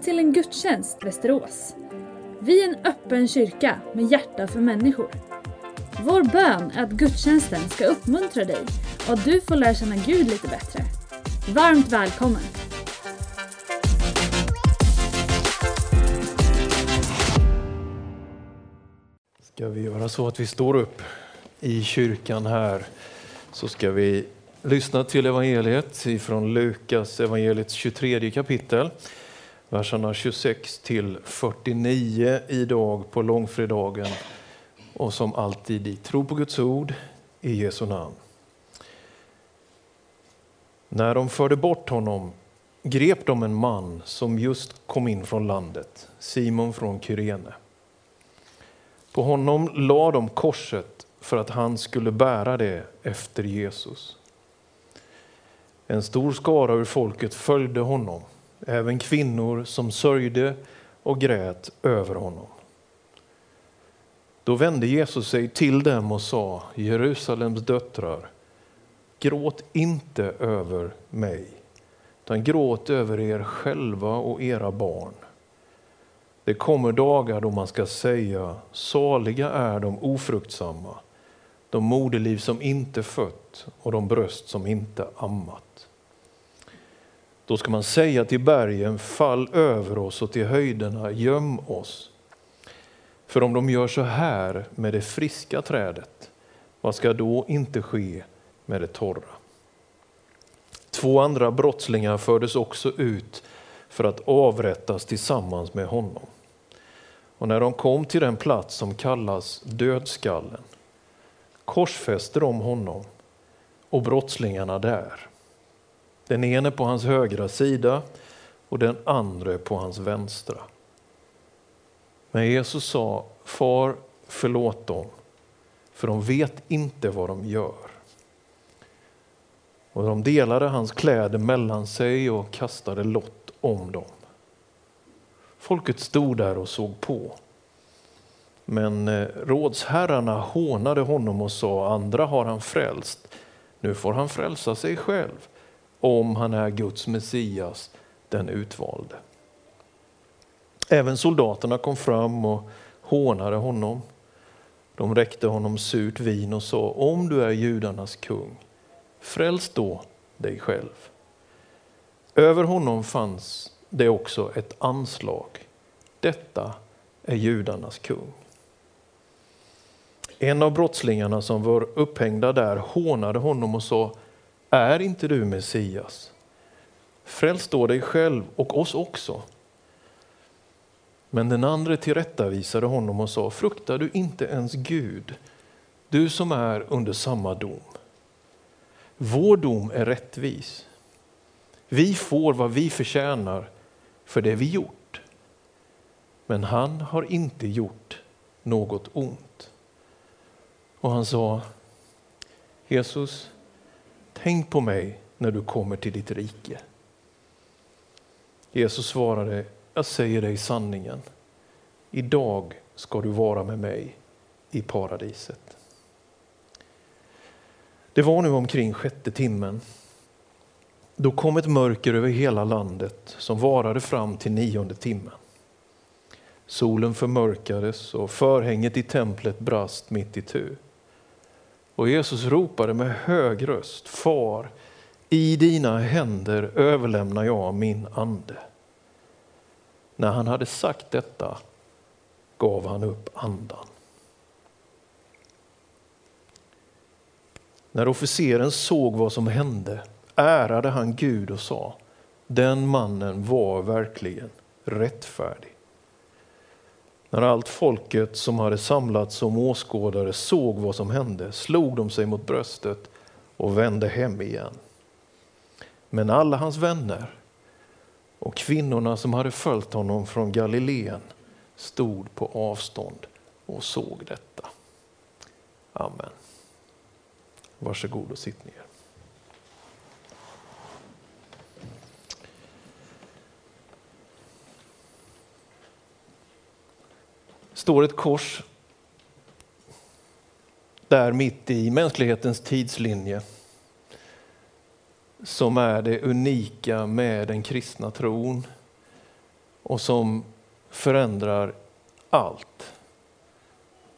Välkommen till en gudstjänst Västerås. Vi är en öppen kyrka med hjärta för människor. Vår bön är att gudstjänsten ska uppmuntra dig och att du får lära känna Gud lite bättre. Varmt välkommen! Ska vi göra så att vi står upp i kyrkan här så ska vi lyssna till evangeliet ifrån Lukas evangeliets 23 kapitel. Verserna 26 till 49 idag på långfredagen. Och som alltid i tro på Guds ord i Jesu namn. När de förde bort honom grep de en man som just kom in från landet, Simon från Kyrene. På honom la de korset för att han skulle bära det efter Jesus. En stor skara ur folket följde honom, även kvinnor som sörjde och grät över honom. Då vände Jesus sig till dem och sa, Jerusalems döttrar, gråt inte över mig, utan gråt över er själva och era barn. Det kommer dagar då man ska säga, saliga är de ofruktsamma, de moderliv som inte fött och de bröst som inte ammat. Då ska man säga till bergen, fall över oss och till höjderna, göm oss. För om de gör så här med det friska trädet, vad ska då inte ske med det torra? Två andra brottslingar fördes också ut för att avrättas tillsammans med honom. Och när de kom till den plats som kallas dödskallen korsfäste de honom och brottslingarna där. Den ene på hans högra sida och den andra på hans vänstra. Men Jesus sa, far förlåt dem, för de vet inte vad de gör. Och de delade hans kläder mellan sig och kastade lott om dem. Folket stod där och såg på. Men eh, rådsherrarna hånade honom och sa, andra har han frälst, nu får han frälsa sig själv om han är Guds Messias, den utvalde. Även soldaterna kom fram och hånade honom. De räckte honom surt vin och sa, om du är judarnas kung, fräls då dig själv. Över honom fanns det också ett anslag. Detta är judarnas kung. En av brottslingarna som var upphängda där hånade honom och sa, är inte du Messias? Fräls då dig själv och oss också. Men den andre tillrättavisade honom och sa, fruktar du inte ens Gud, du som är under samma dom? Vår dom är rättvis. Vi får vad vi förtjänar för det vi gjort. Men han har inte gjort något ont. Och han sa, Jesus, tänk på mig när du kommer till ditt rike. Jesus svarade, jag säger dig sanningen. Idag ska du vara med mig i paradiset. Det var nu omkring sjätte timmen. Då kom ett mörker över hela landet som varade fram till nionde timmen. Solen förmörkades och förhänget i templet brast mitt i tu. Och Jesus ropade med hög röst, Far, i dina händer överlämnar jag min ande. När han hade sagt detta gav han upp andan. När officeren såg vad som hände ärade han Gud och sa, den mannen var verkligen rättfärdig. När allt folket som hade samlats som åskådare såg vad som hände slog de sig mot bröstet och vände hem igen. Men alla hans vänner och kvinnorna som hade följt honom från Galileen stod på avstånd och såg detta. Amen. Varsågod och sitt ner. Står ett kors där mitt i mänsklighetens tidslinje som är det unika med den kristna tron och som förändrar allt.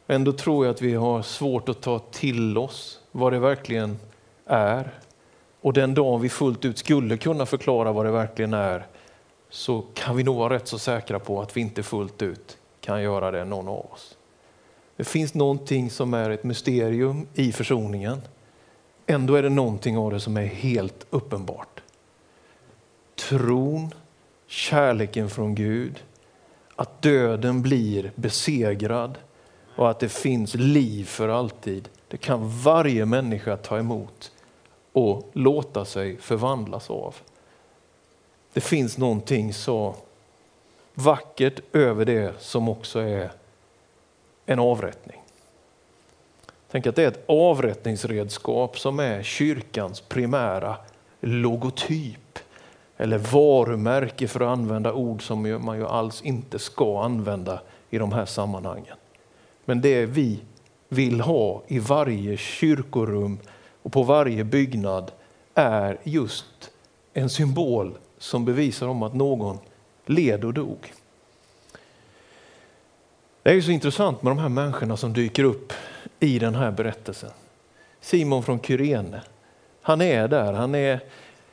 Ändå tror jag att vi har svårt att ta till oss vad det verkligen är. Och den dagen vi fullt ut skulle kunna förklara vad det verkligen är så kan vi nog vara rätt så säkra på att vi inte fullt ut kan göra det, någon av oss. Det finns någonting som är ett mysterium i försoningen. Ändå är det någonting av det som är helt uppenbart. Tron, kärleken från Gud, att döden blir besegrad och att det finns liv för alltid. Det kan varje människa ta emot och låta sig förvandlas av. Det finns någonting så vackert över det som också är en avrättning. Tänk att det är ett avrättningsredskap som är kyrkans primära logotyp eller varumärke för att använda ord som man ju alls inte ska använda i de här sammanhangen. Men det vi vill ha i varje kyrkorum och på varje byggnad är just en symbol som bevisar om att någon led och dog. Det är ju så intressant med de här människorna som dyker upp i den här berättelsen. Simon från Kyrene, han är där, han är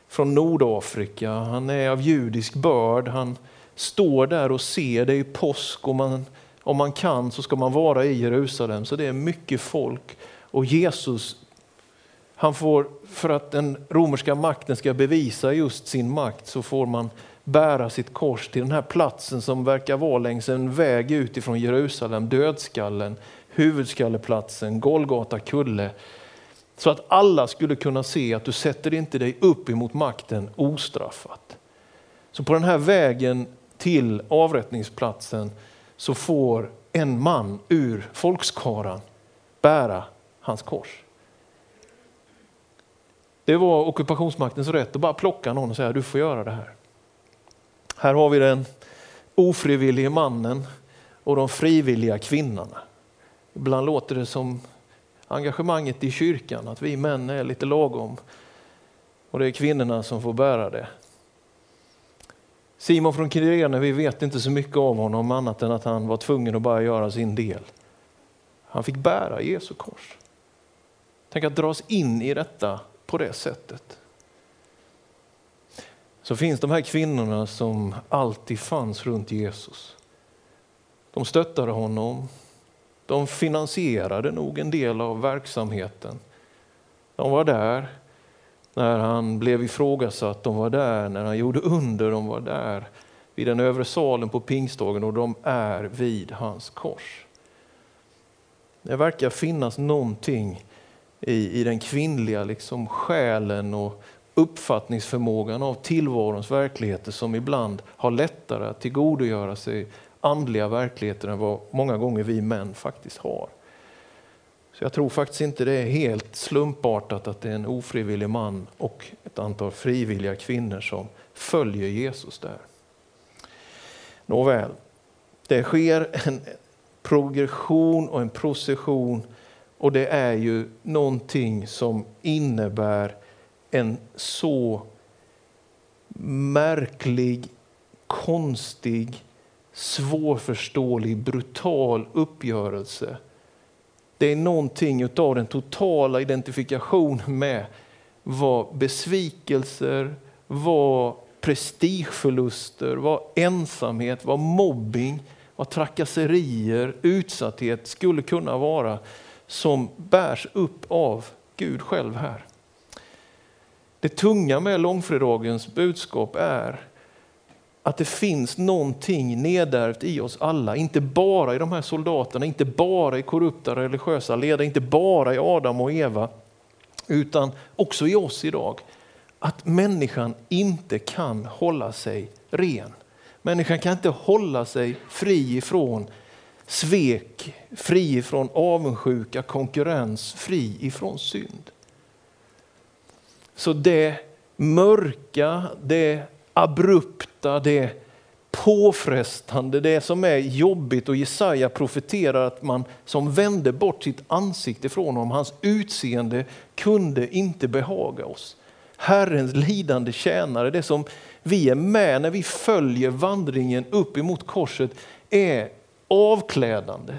från Nordafrika, han är av judisk börd, han står där och ser, det är påsk och man, om man kan så ska man vara i Jerusalem, så det är mycket folk. Och Jesus, han får, för att den romerska makten ska bevisa just sin makt, så får man bära sitt kors till den här platsen som verkar vara längs en väg ut ifrån Jerusalem, dödskallen, huvudskalleplatsen, Golgata kulle. Så att alla skulle kunna se att du sätter inte dig upp emot makten ostraffat. Så på den här vägen till avrättningsplatsen så får en man ur folkskaran bära hans kors. Det var ockupationsmaktens rätt att bara plocka någon och säga du får göra det här. Här har vi den ofrivillige mannen och de frivilliga kvinnorna. Ibland låter det som engagemanget i kyrkan, att vi män är lite lagom och det är kvinnorna som får bära det. Simon från Kyrene, vi vet inte så mycket av honom annat än att han var tvungen att bara göra sin del. Han fick bära Jesu kors. Tänk att dras in i detta på det sättet så finns de här kvinnorna som alltid fanns runt Jesus. De stöttade honom. De finansierade nog en del av verksamheten. De var där när han blev ifrågasatt, de var där när han gjorde under, de var där vid den övre salen på pingstdagen och de är vid hans kors. Det verkar finnas någonting i, i den kvinnliga liksom, själen och uppfattningsförmågan av tillvarons verkligheter som ibland har lättare att tillgodogöra sig andliga verkligheter än vad många gånger vi män faktiskt har. Så jag tror faktiskt inte det är helt slumpartat att det är en ofrivillig man och ett antal frivilliga kvinnor som följer Jesus där. Nåväl, det sker en progression och en procession och det är ju någonting som innebär en så märklig, konstig, svårförståelig, brutal uppgörelse. Det är någonting av den totala identifikationen med vad besvikelser, vad prestigeförluster, vad ensamhet, vad mobbing, vad trakasserier, utsatthet skulle kunna vara som bärs upp av Gud själv här. Det tunga med långfredagens budskap är att det finns någonting nedärvt i oss alla, inte bara i de här soldaterna, inte bara i korrupta religiösa ledare, inte bara i Adam och Eva, utan också i oss idag. Att människan inte kan hålla sig ren. Människan kan inte hålla sig fri ifrån svek, fri ifrån avundsjuka, konkurrens, fri ifrån synd. Så det mörka, det abrupta, det påfrestande, det som är jobbigt och Jesaja profeterar att man som vände bort sitt ansikte från honom, hans utseende kunde inte behaga oss. Herrens lidande tjänare, det som vi är med när vi följer vandringen upp emot korset är avklädande.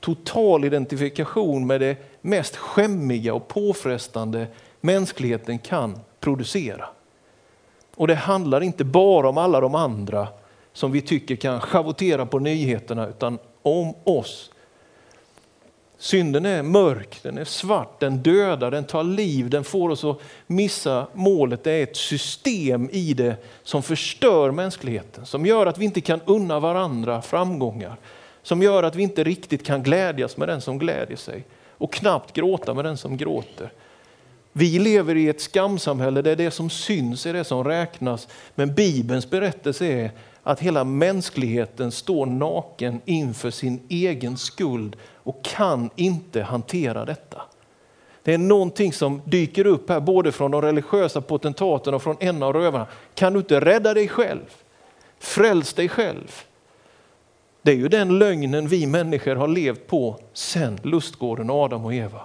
Total identifikation med det mest skämmiga och påfrestande mänskligheten kan producera. Och det handlar inte bara om alla de andra som vi tycker kan schavottera på nyheterna utan om oss. Synden är mörk, den är svart, den dödar, den tar liv, den får oss att missa målet. Det är ett system i det som förstör mänskligheten, som gör att vi inte kan unna varandra framgångar, som gör att vi inte riktigt kan glädjas med den som glädjer sig och knappt gråta med den som gråter. Vi lever i ett skamsamhälle där det som syns är det som räknas. Men Bibelns berättelse är att hela mänskligheten står naken inför sin egen skuld och kan inte hantera detta. Det är någonting som dyker upp här både från de religiösa potentaterna och från en av rövarna. Kan du inte rädda dig själv? Fräls dig själv. Det är ju den lögnen vi människor har levt på sedan lustgården Adam och Eva.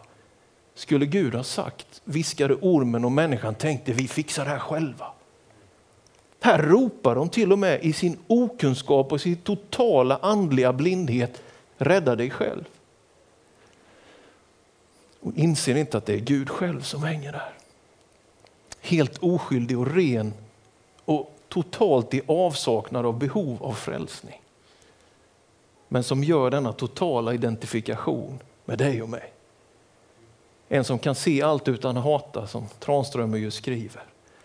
Skulle Gud ha sagt, viskade ormen och människan tänkte vi fixar det här själva. Här ropar de till och med i sin okunskap och sin totala andliga blindhet, rädda dig själv. Och inser inte att det är Gud själv som hänger där. Helt oskyldig och ren och totalt i avsaknad av behov av frälsning. Men som gör denna totala identifikation med dig och mig. En som kan se allt utan att hata, som Tranströmer ju skriver.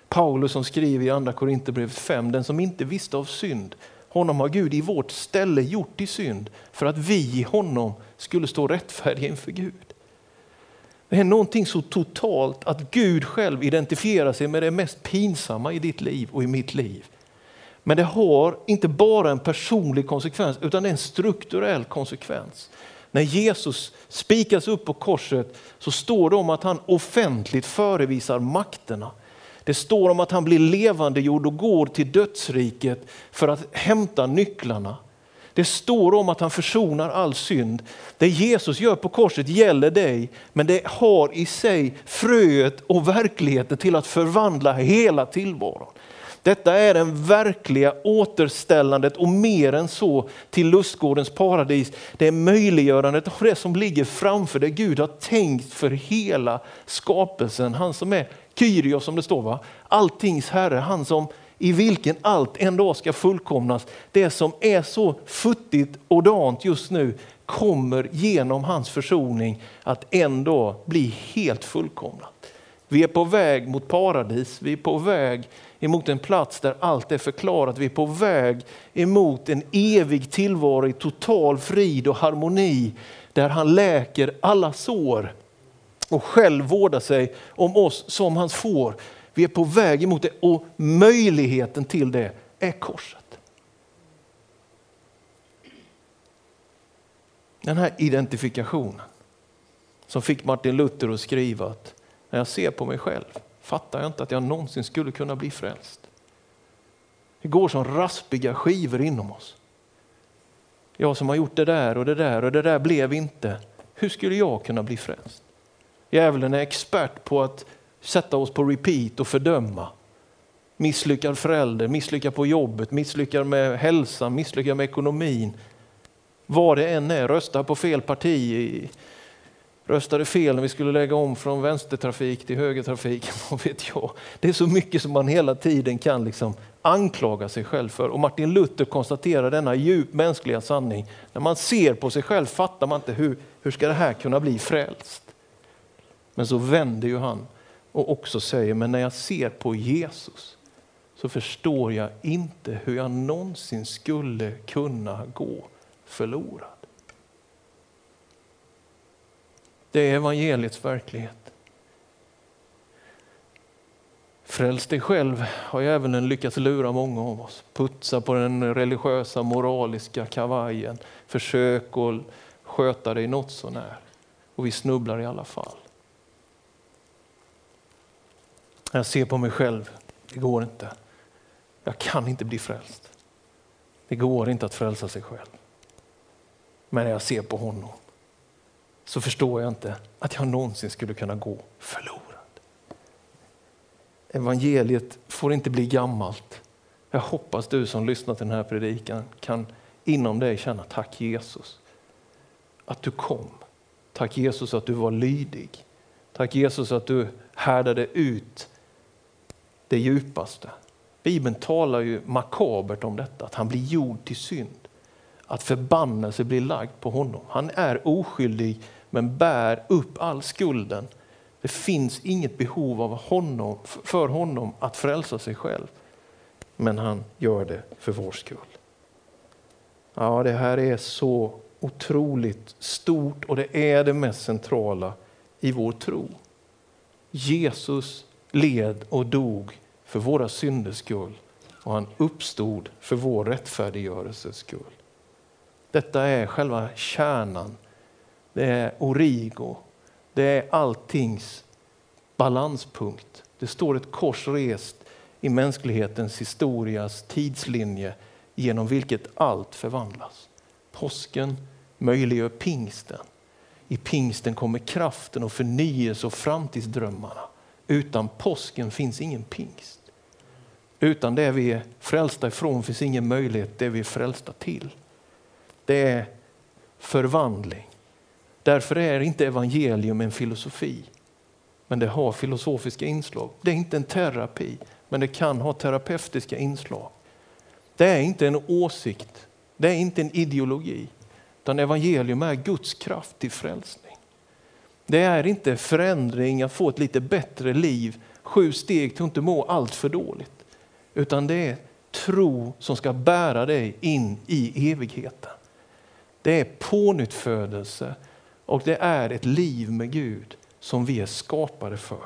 Paulus som skriver i andra Korinthierbrevet 5, den som inte visste av synd, honom har Gud i vårt ställe gjort till synd för att vi i honom skulle stå rättfärdiga inför Gud. Det är någonting så totalt att Gud själv identifierar sig med det mest pinsamma i ditt liv och i mitt liv. Men det har inte bara en personlig konsekvens utan en strukturell konsekvens. När Jesus spikas upp på korset så står det om att han offentligt förevisar makterna. Det står om att han blir levandegjord och går till dödsriket för att hämta nycklarna. Det står om att han försonar all synd. Det Jesus gör på korset gäller dig, men det har i sig fröet och verkligheten till att förvandla hela tillvaron. Detta är den verkliga återställandet och mer än så till lustgårdens paradis. Det är möjliggörandet av det som ligger framför det Gud har tänkt för hela skapelsen. Han som är Kyrios som det står, va? alltings herre, han som i vilken allt en dag ska fullkomnas. Det som är så futtigt och dant just nu kommer genom hans försoning att en dag bli helt fullkomnat. Vi är på väg mot paradis, vi är på väg emot en plats där allt är förklarat. Vi är på väg emot en evig tillvaro i total frid och harmoni där han läker alla sår och själv vårdar sig om oss som hans får. Vi är på väg emot det och möjligheten till det är korset. Den här identifikationen som fick Martin Luther att skriva att när jag ser på mig själv fattar jag inte att jag någonsin skulle kunna bli frälst. Det går som raspiga skivor inom oss. Jag som har gjort det där och det där och det där blev inte. Hur skulle jag kunna bli frälst? Djävulen är expert på att sätta oss på repeat och fördöma. Misslyckad förälder, misslyckad på jobbet, misslyckad med hälsan, misslyckad med ekonomin. Vad det än är, rösta på fel parti, röstade fel när vi skulle lägga om från vänstertrafik till högertrafik. Vad vet jag. Det är så mycket som man hela tiden kan liksom anklaga sig själv för. Och Martin Luther konstaterar denna djup mänskliga sanning. När man ser på sig själv fattar man inte hur, hur ska det här kunna bli frälst. Men så vänder ju han och också säger, men när jag ser på Jesus så förstår jag inte hur jag någonsin skulle kunna gå förlorad. Det är evangeliets verklighet. Fräls dig själv har djävulen lyckats lura många av oss. Putsa på den religiösa moraliska kavajen. Försök att sköta dig något sånär. Och vi snubblar i alla fall. Jag ser på mig själv, det går inte. Jag kan inte bli frälst. Det går inte att frälsa sig själv. Men när jag ser på honom så förstår jag inte att jag någonsin skulle kunna gå förlorad. Evangeliet får inte bli gammalt. Jag hoppas du som lyssnar till den här predikan kan inom dig känna tack Jesus. Att du kom. Tack Jesus att du var lydig. Tack Jesus att du härdade ut det djupaste. Bibeln talar ju makabert om detta, att han blir gjord till synd. Att förbannelse blir lagd på honom. Han är oskyldig men bär upp all skulden. Det finns inget behov av honom, för honom att frälsa sig själv. Men han gör det för vår skull. Ja, det här är så otroligt stort och det är det mest centrala i vår tro. Jesus led och dog för våra synders skull och han uppstod för vår rättfärdiggörelses skull. Detta är själva kärnan. Det är origo. Det är alltings balanspunkt. Det står ett kors rest i mänsklighetens historias tidslinje genom vilket allt förvandlas. Påsken möjliggör pingsten. I pingsten kommer kraften och förnyelse och framtidsdrömmarna. Utan påsken finns ingen pingst. Utan det vi är frälsta ifrån finns ingen möjlighet det vi är frälsta till. Det är förvandling. Därför är inte evangelium en filosofi. Men det har filosofiska inslag. Det är inte en terapi, men det kan ha terapeutiska inslag. Det är inte en åsikt, det är inte en ideologi. Utan evangelium är Guds kraft till frälsning. Det är inte förändring att få ett lite bättre liv, sju steg till att inte må allt för dåligt. Utan det är tro som ska bära dig in i evigheten. Det är pånyttfödelse och det är ett liv med Gud som vi är skapade för.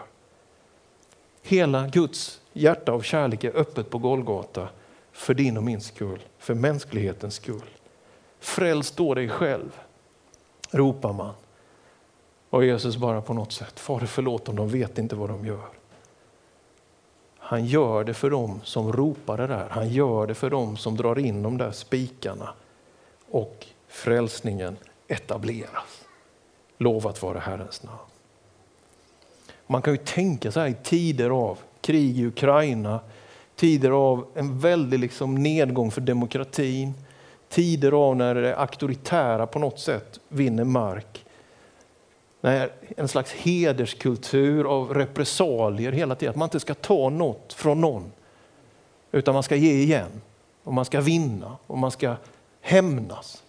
Hela Guds hjärta av kärlek är öppet på Golgata för din och min skull, för mänsklighetens skull. Fräls då dig själv, ropar man. Och Jesus bara på något sätt, Fader förlåt dem, de vet inte vad de gör. Han gör det för dem som ropar det där. Han gör det för dem som drar in de där spikarna. Och frälsningen etableras. Lovat vare Herrens namn. Man kan ju tänka sig i tider av krig i Ukraina, tider av en väldig liksom nedgång för demokratin, tider av när det auktoritära på något sätt vinner mark. När en slags hederskultur av repressalier hela tiden, att man inte ska ta något från någon. Utan man ska ge igen, och man ska vinna och man ska hämnas.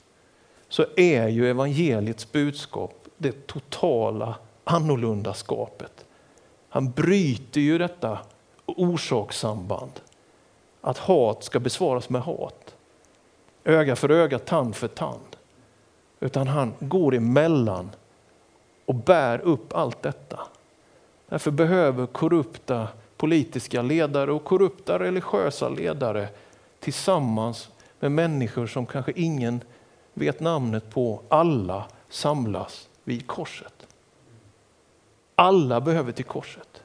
Så är ju evangeliets budskap det totala annorlundaskapet. Han bryter ju detta orsakssamband. Att hat ska besvaras med hat. Öga för öga, tand för tand. Utan han går emellan och bär upp allt detta. Därför behöver korrupta politiska ledare och korrupta religiösa ledare tillsammans med människor som kanske ingen vet namnet på, alla samlas vid korset. Alla behöver till korset.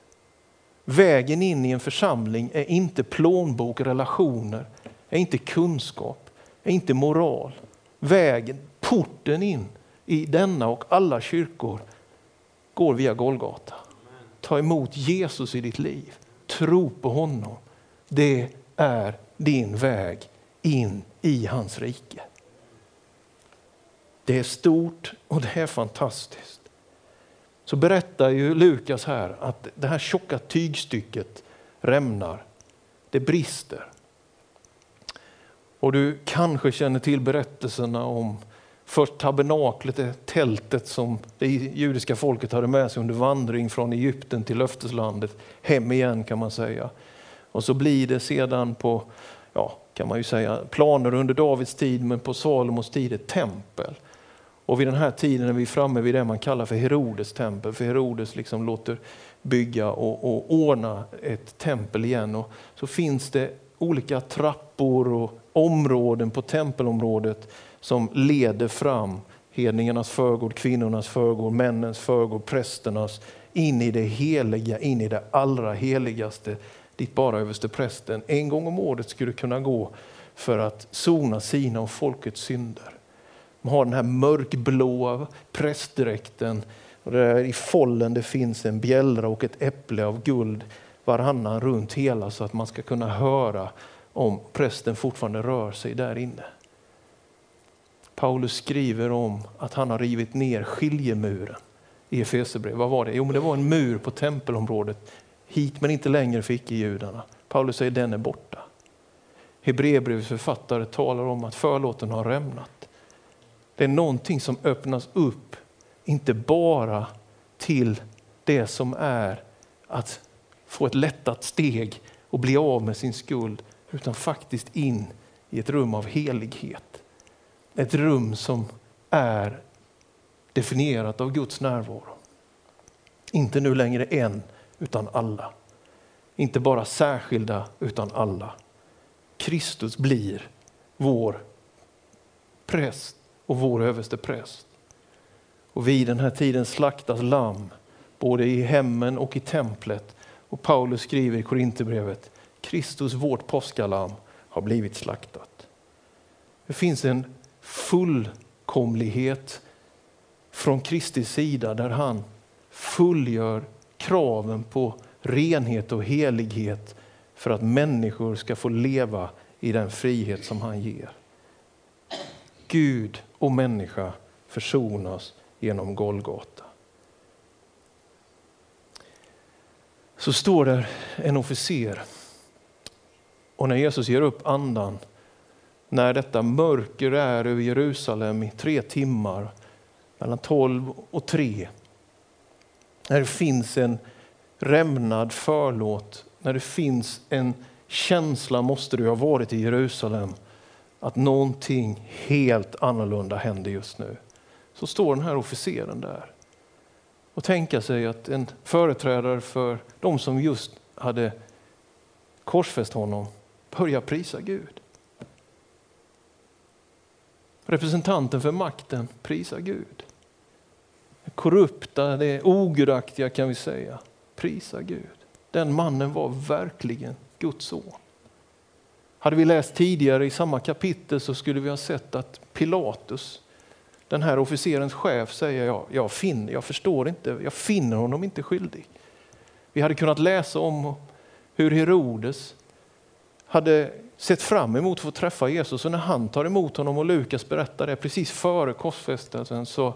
Vägen in i en församling är inte plånbok, relationer, är inte kunskap, är inte moral. Vägen, porten in i denna och alla kyrkor går via Golgata. Ta emot Jesus i ditt liv. Tro på honom. Det är din väg in i hans rike. Det är stort och det är fantastiskt. Så berättar ju Lukas här att det här tjocka tygstycket rämnar. Det brister. Och du kanske känner till berättelserna om först tabernaklet, det tältet som det judiska folket hade med sig under vandring från Egypten till löfteslandet, hem igen kan man säga. Och så blir det sedan på, ja kan man ju säga, planer under Davids tid men på Salomos tid ett tempel. Och vid den här tiden är vi framme vid det man kallar för Herodes tempel, för Herodes liksom låter bygga och, och ordna ett tempel igen. Och så finns det olika trappor och områden på tempelområdet som leder fram hedningarnas förgård, kvinnornas förgård, männens förgård, prästernas in i det heliga, in i det allra heligaste dit bara överste prästen en gång om året skulle kunna gå för att sona sina och folkets synder. De har den här mörkblåa prästdräkten och där i follen det finns en bjällra och ett äpple av guld varannan runt hela så att man ska kunna höra om prästen fortfarande rör sig där inne. Paulus skriver om att han har rivit ner skiljemuren i Efesierbrevet. Vad var det? Jo, men det var en mur på tempelområdet hit men inte längre för icke-judarna. Paulus säger den är borta. Hebreerbrevets författare talar om att förlåten har rämnat. Det är någonting som öppnas upp, inte bara till det som är att få ett lättat steg och bli av med sin skuld, utan faktiskt in i ett rum av helighet. Ett rum som är definierat av Guds närvaro. Inte nu längre en, utan alla. Inte bara särskilda, utan alla. Kristus blir vår präst och vår överste präst. Och vid den här tiden slaktas lamm både i hemmen och i templet. Och Paulus skriver i Korinthierbrevet Kristus, vårt påskalamm, har blivit slaktat. Det finns en fullkomlighet från Kristi sida där han fullgör kraven på renhet och helighet för att människor ska få leva i den frihet som han ger. Gud och människa försonas genom Golgata. Så står där en officer och när Jesus ger upp andan, när detta mörker är över Jerusalem i tre timmar, mellan tolv och tre, när det finns en rämnad förlåt, när det finns en känsla, måste du ha varit i Jerusalem, att någonting helt annorlunda händer just nu. Så står den här officeren där och tänka sig att en företrädare för de som just hade korsfäst honom börjar prisa Gud. Representanten för makten prisar Gud. Det korrupta, det ogudaktiga kan vi säga, prisar Gud. Den mannen var verkligen Guds son. Hade vi läst tidigare i samma kapitel så skulle vi ha sett att Pilatus, den här officerens chef, säger jag, jag, finner, jag förstår inte, jag finner honom inte skyldig. Vi hade kunnat läsa om hur Herodes hade sett fram emot att få träffa Jesus och när han tar emot honom och Lukas berättar det precis före korsfästelsen så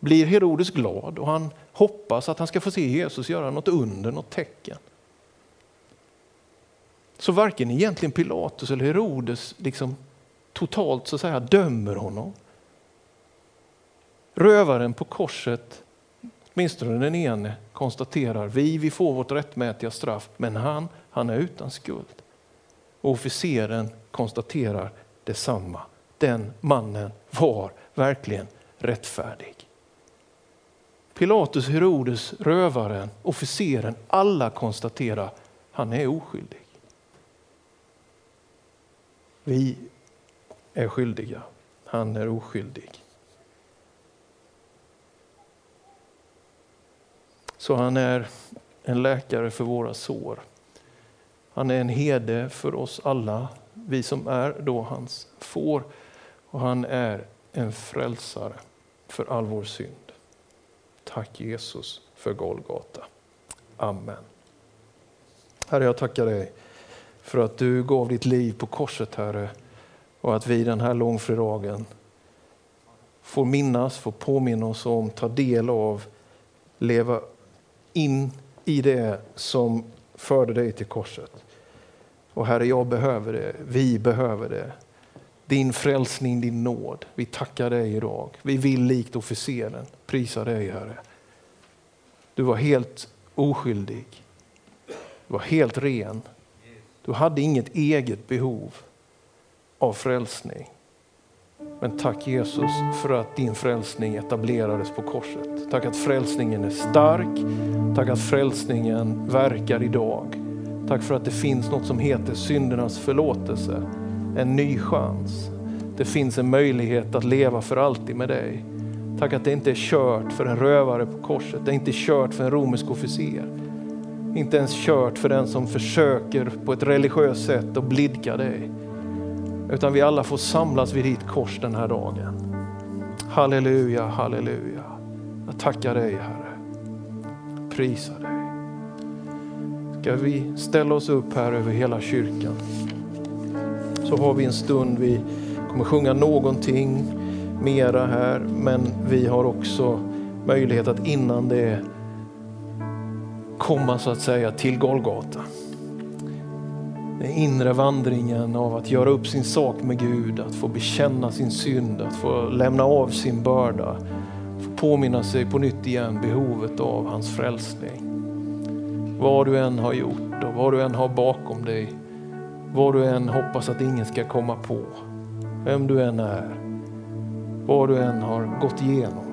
blir Herodes glad och han hoppas att han ska få se Jesus göra något under, något tecken. Så varken egentligen Pilatus eller Herodes liksom totalt så att säga dömer honom. Rövaren på korset, åtminstone den ene, konstaterar vi, vi får vårt rättmätiga straff, men han, han är utan skuld. Och officeren konstaterar detsamma. Den mannen var verkligen rättfärdig. Pilatus, Herodes, rövaren, officeren, alla konstaterar han är oskyldig. Vi är skyldiga, han är oskyldig. Så han är en läkare för våra sår. Han är en herde för oss alla, vi som är då hans får. Och han är en frälsare för all vår synd. Tack Jesus för Golgata. Amen. Herre, jag tackar dig för att du gav ditt liv på korset, Herre, och att vi den här långfredagen får minnas, får påminna oss om, ta del av, leva in i det som förde dig till korset. Och Herre, jag behöver det, vi behöver det. Din frälsning, din nåd. Vi tackar dig idag. Vi vill likt officeren prisa dig, Herre. Du var helt oskyldig. Du var helt ren. Du hade inget eget behov av frälsning. Men tack Jesus för att din frälsning etablerades på korset. Tack att frälsningen är stark. Tack att frälsningen verkar idag. Tack för att det finns något som heter syndernas förlåtelse. En ny chans. Det finns en möjlighet att leva för alltid med dig. Tack att det inte är kört för en rövare på korset. Det är inte kört för en romersk officer. Inte ens kört för den som försöker på ett religiöst sätt att blidka dig. Utan vi alla får samlas vid ditt kors den här dagen. Halleluja, halleluja. Jag tackar dig Herre. Prisar dig. Ska vi ställa oss upp här över hela kyrkan. så har vi en stund, vi kommer sjunga någonting mera här, men vi har också möjlighet att innan det komma så att säga till Golgata. Den inre vandringen av att göra upp sin sak med Gud, att få bekänna sin synd, att få lämna av sin börda, få påminna sig på nytt igen behovet av hans frälsning. Vad du än har gjort och vad du än har bakom dig, vad du än hoppas att ingen ska komma på, vem du än är, vad du än har gått igenom.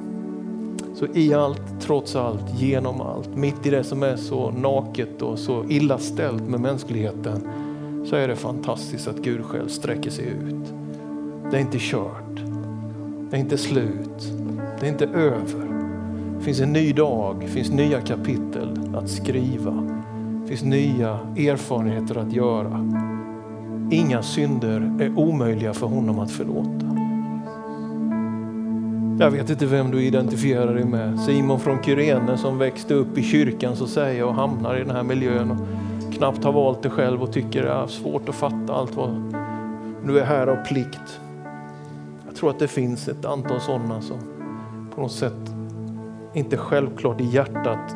Så i allt, trots allt, genom allt, mitt i det som är så naket och så illa ställt med mänskligheten, så är det fantastiskt att Gud själv sträcker sig ut. Det är inte kört. Det är inte slut. Det är inte över. Det finns en ny dag, det finns nya kapitel att skriva. Det finns nya erfarenheter att göra. Inga synder är omöjliga för honom att förlåta. Jag vet inte vem du identifierar dig med. Simon från Kyrene som växte upp i kyrkan så säga och hamnar i den här miljön och knappt har valt det själv och tycker det är svårt att fatta allt vad du är här av plikt. Jag tror att det finns ett antal sådana som på något sätt inte självklart i hjärtat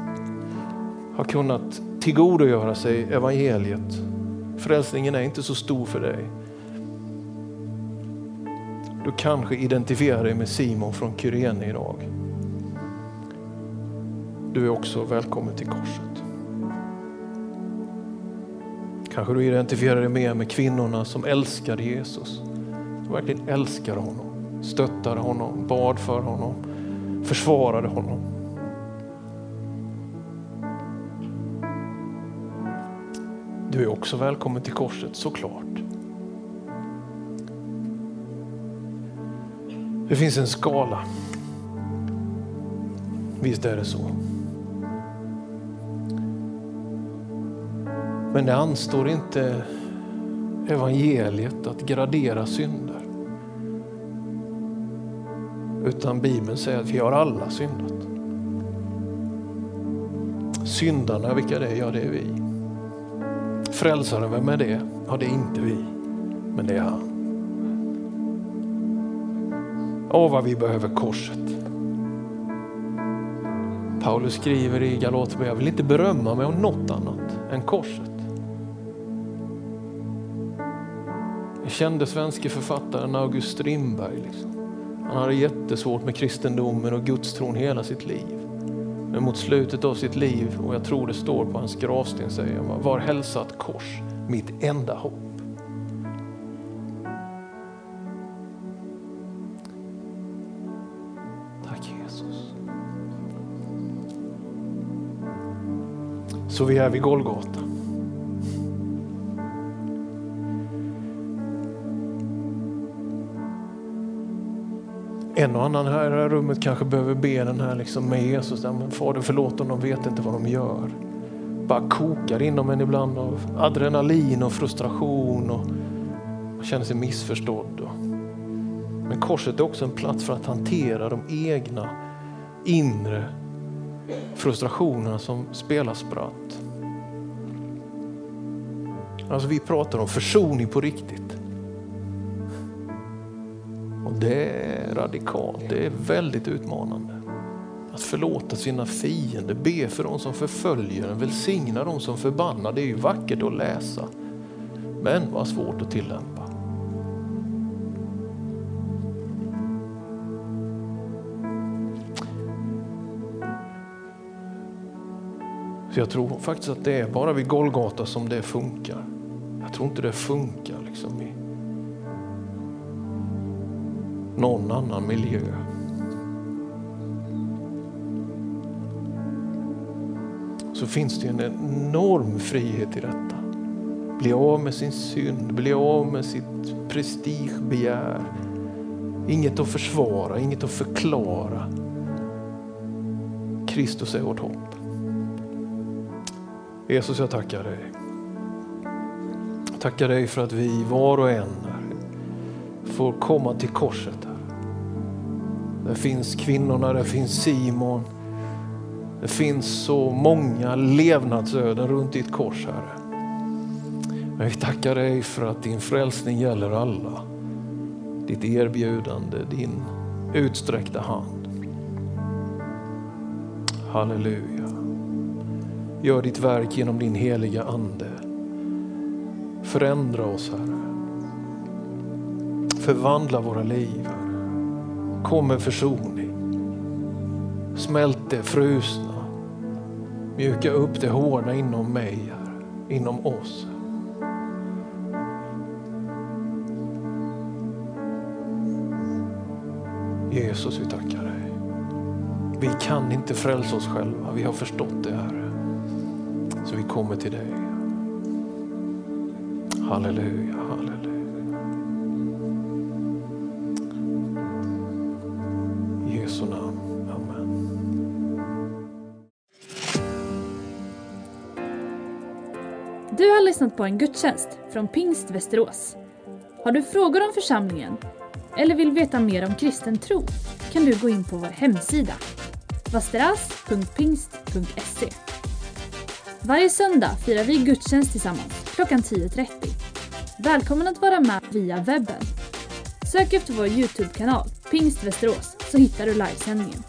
har kunnat tillgodogöra sig evangeliet. Frälsningen är inte så stor för dig. Du kanske identifierar dig med Simon från Kyrene idag. Du är också välkommen till korset. Kanske du identifierar dig mer med kvinnorna som älskade Jesus. Som verkligen älskade honom, stöttade honom, bad för honom, försvarade honom. Du är också välkommen till korset såklart. Det finns en skala. Visst är det så. Men det anstår inte evangeliet att gradera synder. Utan Bibeln säger att vi har alla syndat. Syndarna, vilka det är? Ja, det är vi. Frälsaren, vem är det? Ja, det är inte vi, men det är han. Åh, vad vi behöver korset. Paulus skriver i Galaterbrevet, jag vill inte berömma mig om något annat än korset. Den kände svenske författaren August Strindberg. Liksom. Han hade jättesvårt med kristendomen och gudstron hela sitt liv. Men mot slutet av sitt liv, och jag tror det står på hans gravsten, säger han, var hälsat kors, mitt enda hopp. Så vi är vid Golgata. En och annan här i det här rummet kanske behöver be den här liksom med Jesus. Men Fader förlåt dem, de vet inte vad de gör. Bara kokar inom en ibland av adrenalin och frustration och man känner sig missförstådd. Men korset är också en plats för att hantera de egna inre frustrationerna som spelar spratt. Alltså vi pratar om försoning på riktigt. Och det är radikalt, det är väldigt utmanande. Att förlåta sina fiender, be för de som förföljer en, välsigna de som förbannar. Det är ju vackert att läsa. Men vad svårt att tillämpa. För jag tror faktiskt att det är bara vid Golgata som det funkar. Jag tror inte det funkar liksom i någon annan miljö. Så finns det en enorm frihet i detta. Bli av med sin synd, bli av med sitt prestigebegär. Inget att försvara, inget att förklara. Kristus är vårt hopp. Jesus, jag tackar dig. Jag tackar dig för att vi var och en får komma till korset. Här. Där finns kvinnorna, där finns Simon. Det finns så många levnadsöden runt ditt kors, Herre. Men vi tackar dig för att din frälsning gäller alla. Ditt erbjudande, din utsträckta hand. Halleluja. Gör ditt verk genom din heliga Ande. Förändra oss, Herre. Förvandla våra liv. Kom med försoning. Smält det frusna. Mjuka upp det hårda inom mig, Herre. inom oss. Jesus, vi tackar dig. Vi kan inte frälsa oss själva. Vi har förstått det, Herre. Vi kommer till dig. Halleluja, halleluja. I Jesu namn. Amen. Du har lyssnat på en gudstjänst från Pingst Västerås. Har du frågor om församlingen eller vill veta mer om kristen tro kan du gå in på vår hemsida vasteras.pingst.se. Varje söndag firar vi gudstjänst tillsammans klockan 10.30. Välkommen att vara med via webben. Sök efter vår Youtube-kanal Pingst Västerås så hittar du livesändningen.